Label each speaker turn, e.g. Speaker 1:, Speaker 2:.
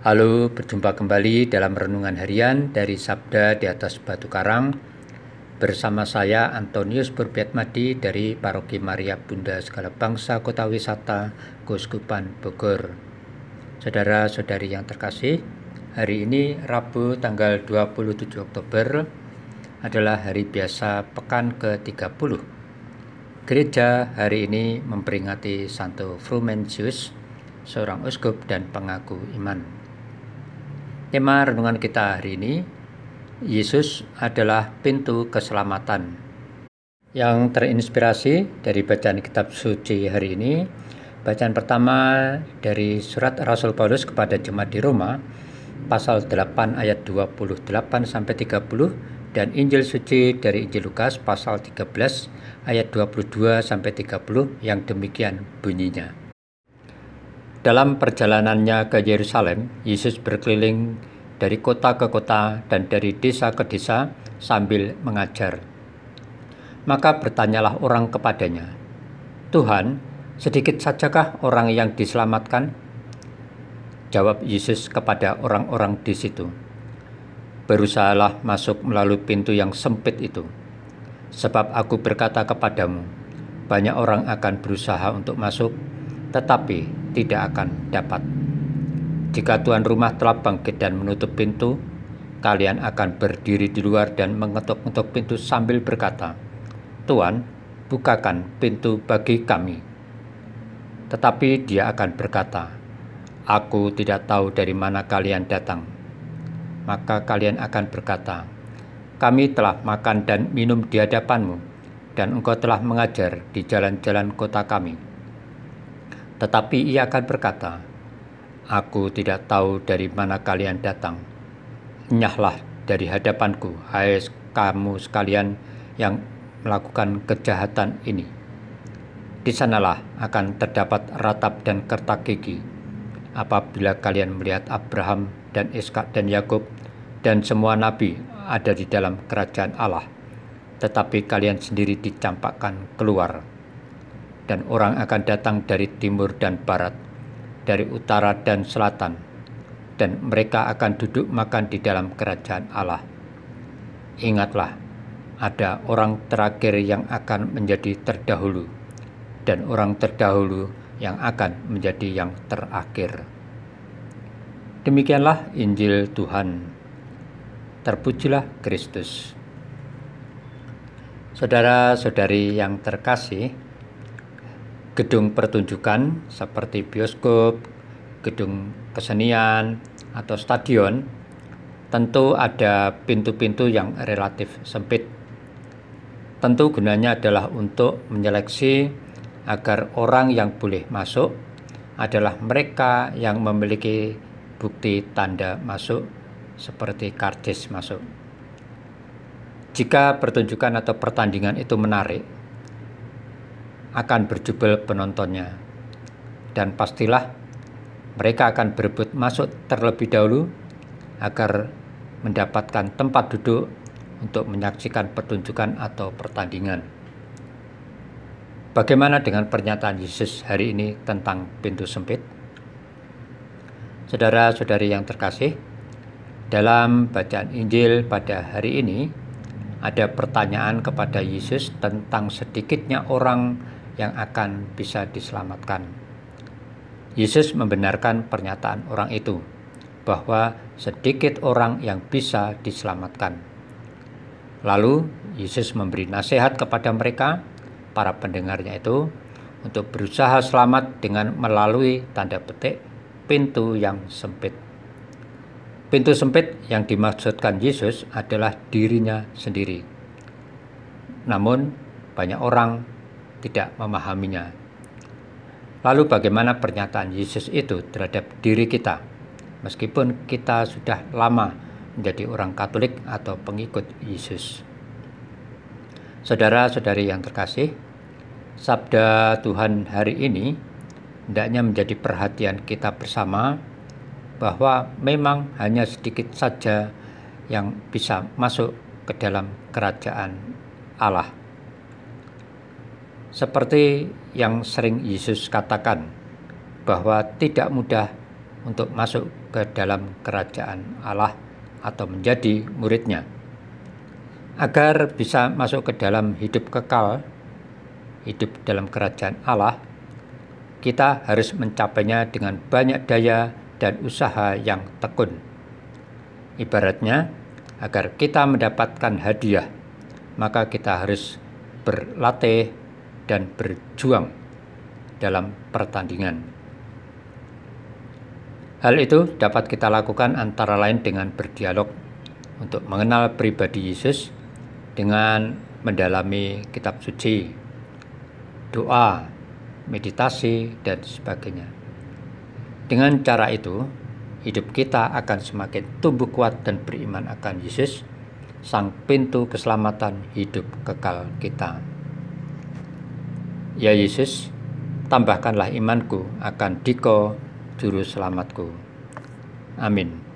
Speaker 1: Halo, berjumpa kembali dalam renungan harian dari Sabda di atas Batu Karang bersama saya Antonius Burbiatmadi dari Paroki Maria Bunda Segala Bangsa Kota Wisata Kuskupan Bogor. Saudara-saudari yang terkasih, hari ini Rabu tanggal 27 Oktober adalah hari biasa pekan ke-30. Gereja hari ini memperingati Santo Frumentius, seorang uskup dan pengaku iman. Tema renungan kita hari ini, Yesus adalah pintu keselamatan. Yang terinspirasi dari bacaan kitab suci hari ini, bacaan pertama dari surat Rasul Paulus kepada jemaat di Roma, pasal 8 ayat 28 sampai 30 dan Injil suci dari Injil Lukas pasal 13 ayat 22 sampai 30 yang demikian bunyinya. Dalam perjalanannya ke Yerusalem, Yesus berkeliling dari kota ke kota dan dari desa ke desa sambil mengajar. Maka bertanyalah orang kepadanya, "Tuhan, sedikit sajakah orang yang diselamatkan?" Jawab Yesus kepada orang-orang di situ, "Berusahalah masuk melalui pintu yang sempit itu, sebab Aku berkata kepadamu, banyak orang akan berusaha untuk masuk, tetapi tidak akan dapat. Jika tuan rumah telah bangkit dan menutup pintu, kalian akan berdiri di luar dan mengetuk-ngetuk pintu sambil berkata, Tuan, bukakan pintu bagi kami. Tetapi dia akan berkata, Aku tidak tahu dari mana kalian datang. Maka kalian akan berkata, Kami telah makan dan minum di hadapanmu, dan engkau telah mengajar di jalan-jalan kota kami tetapi ia akan berkata, Aku tidak tahu dari mana kalian datang. Nyahlah dari hadapanku, hai kamu sekalian yang melakukan kejahatan ini. Di sanalah akan terdapat ratap dan kertak gigi apabila kalian melihat Abraham dan Ishak dan Yakub dan semua nabi ada di dalam kerajaan Allah, tetapi kalian sendiri dicampakkan keluar dan orang akan datang dari timur dan barat, dari utara dan selatan, dan mereka akan duduk makan di dalam kerajaan Allah. Ingatlah, ada orang terakhir yang akan menjadi terdahulu, dan orang terdahulu yang akan menjadi yang terakhir. Demikianlah Injil Tuhan. Terpujilah Kristus. Saudara-saudari yang terkasih, gedung pertunjukan seperti bioskop, gedung kesenian, atau stadion, tentu ada pintu-pintu yang relatif sempit. Tentu gunanya adalah untuk menyeleksi agar orang yang boleh masuk adalah mereka yang memiliki bukti tanda masuk seperti karcis masuk. Jika pertunjukan atau pertandingan itu menarik, akan berjubel penontonnya. Dan pastilah mereka akan berebut masuk terlebih dahulu agar mendapatkan tempat duduk untuk menyaksikan pertunjukan atau pertandingan. Bagaimana dengan pernyataan Yesus hari ini tentang pintu sempit? Saudara-saudari yang terkasih, dalam bacaan Injil pada hari ini ada pertanyaan kepada Yesus tentang sedikitnya orang yang akan bisa diselamatkan. Yesus membenarkan pernyataan orang itu bahwa sedikit orang yang bisa diselamatkan. Lalu Yesus memberi nasihat kepada mereka, para pendengarnya itu, untuk berusaha selamat dengan melalui tanda petik pintu yang sempit. Pintu sempit yang dimaksudkan Yesus adalah dirinya sendiri. Namun, banyak orang tidak memahaminya. Lalu bagaimana pernyataan Yesus itu terhadap diri kita? Meskipun kita sudah lama menjadi orang Katolik atau pengikut Yesus. Saudara-saudari yang terkasih, sabda Tuhan hari ini hendaknya menjadi perhatian kita bersama bahwa memang hanya sedikit saja yang bisa masuk ke dalam kerajaan Allah. Seperti yang sering Yesus katakan, bahwa tidak mudah untuk masuk ke dalam kerajaan Allah atau menjadi muridnya. Agar bisa masuk ke dalam hidup kekal, hidup dalam kerajaan Allah, kita harus mencapainya dengan banyak daya dan usaha yang tekun. Ibaratnya, agar kita mendapatkan hadiah, maka kita harus berlatih dan berjuang dalam pertandingan. Hal itu dapat kita lakukan antara lain dengan berdialog untuk mengenal pribadi Yesus dengan mendalami kitab suci, doa, meditasi, dan sebagainya. Dengan cara itu, hidup kita akan semakin tumbuh kuat dan beriman akan Yesus, sang pintu keselamatan hidup kekal kita. Ya Yesus, tambahkanlah imanku akan Diko, Juru Selamatku. Amin.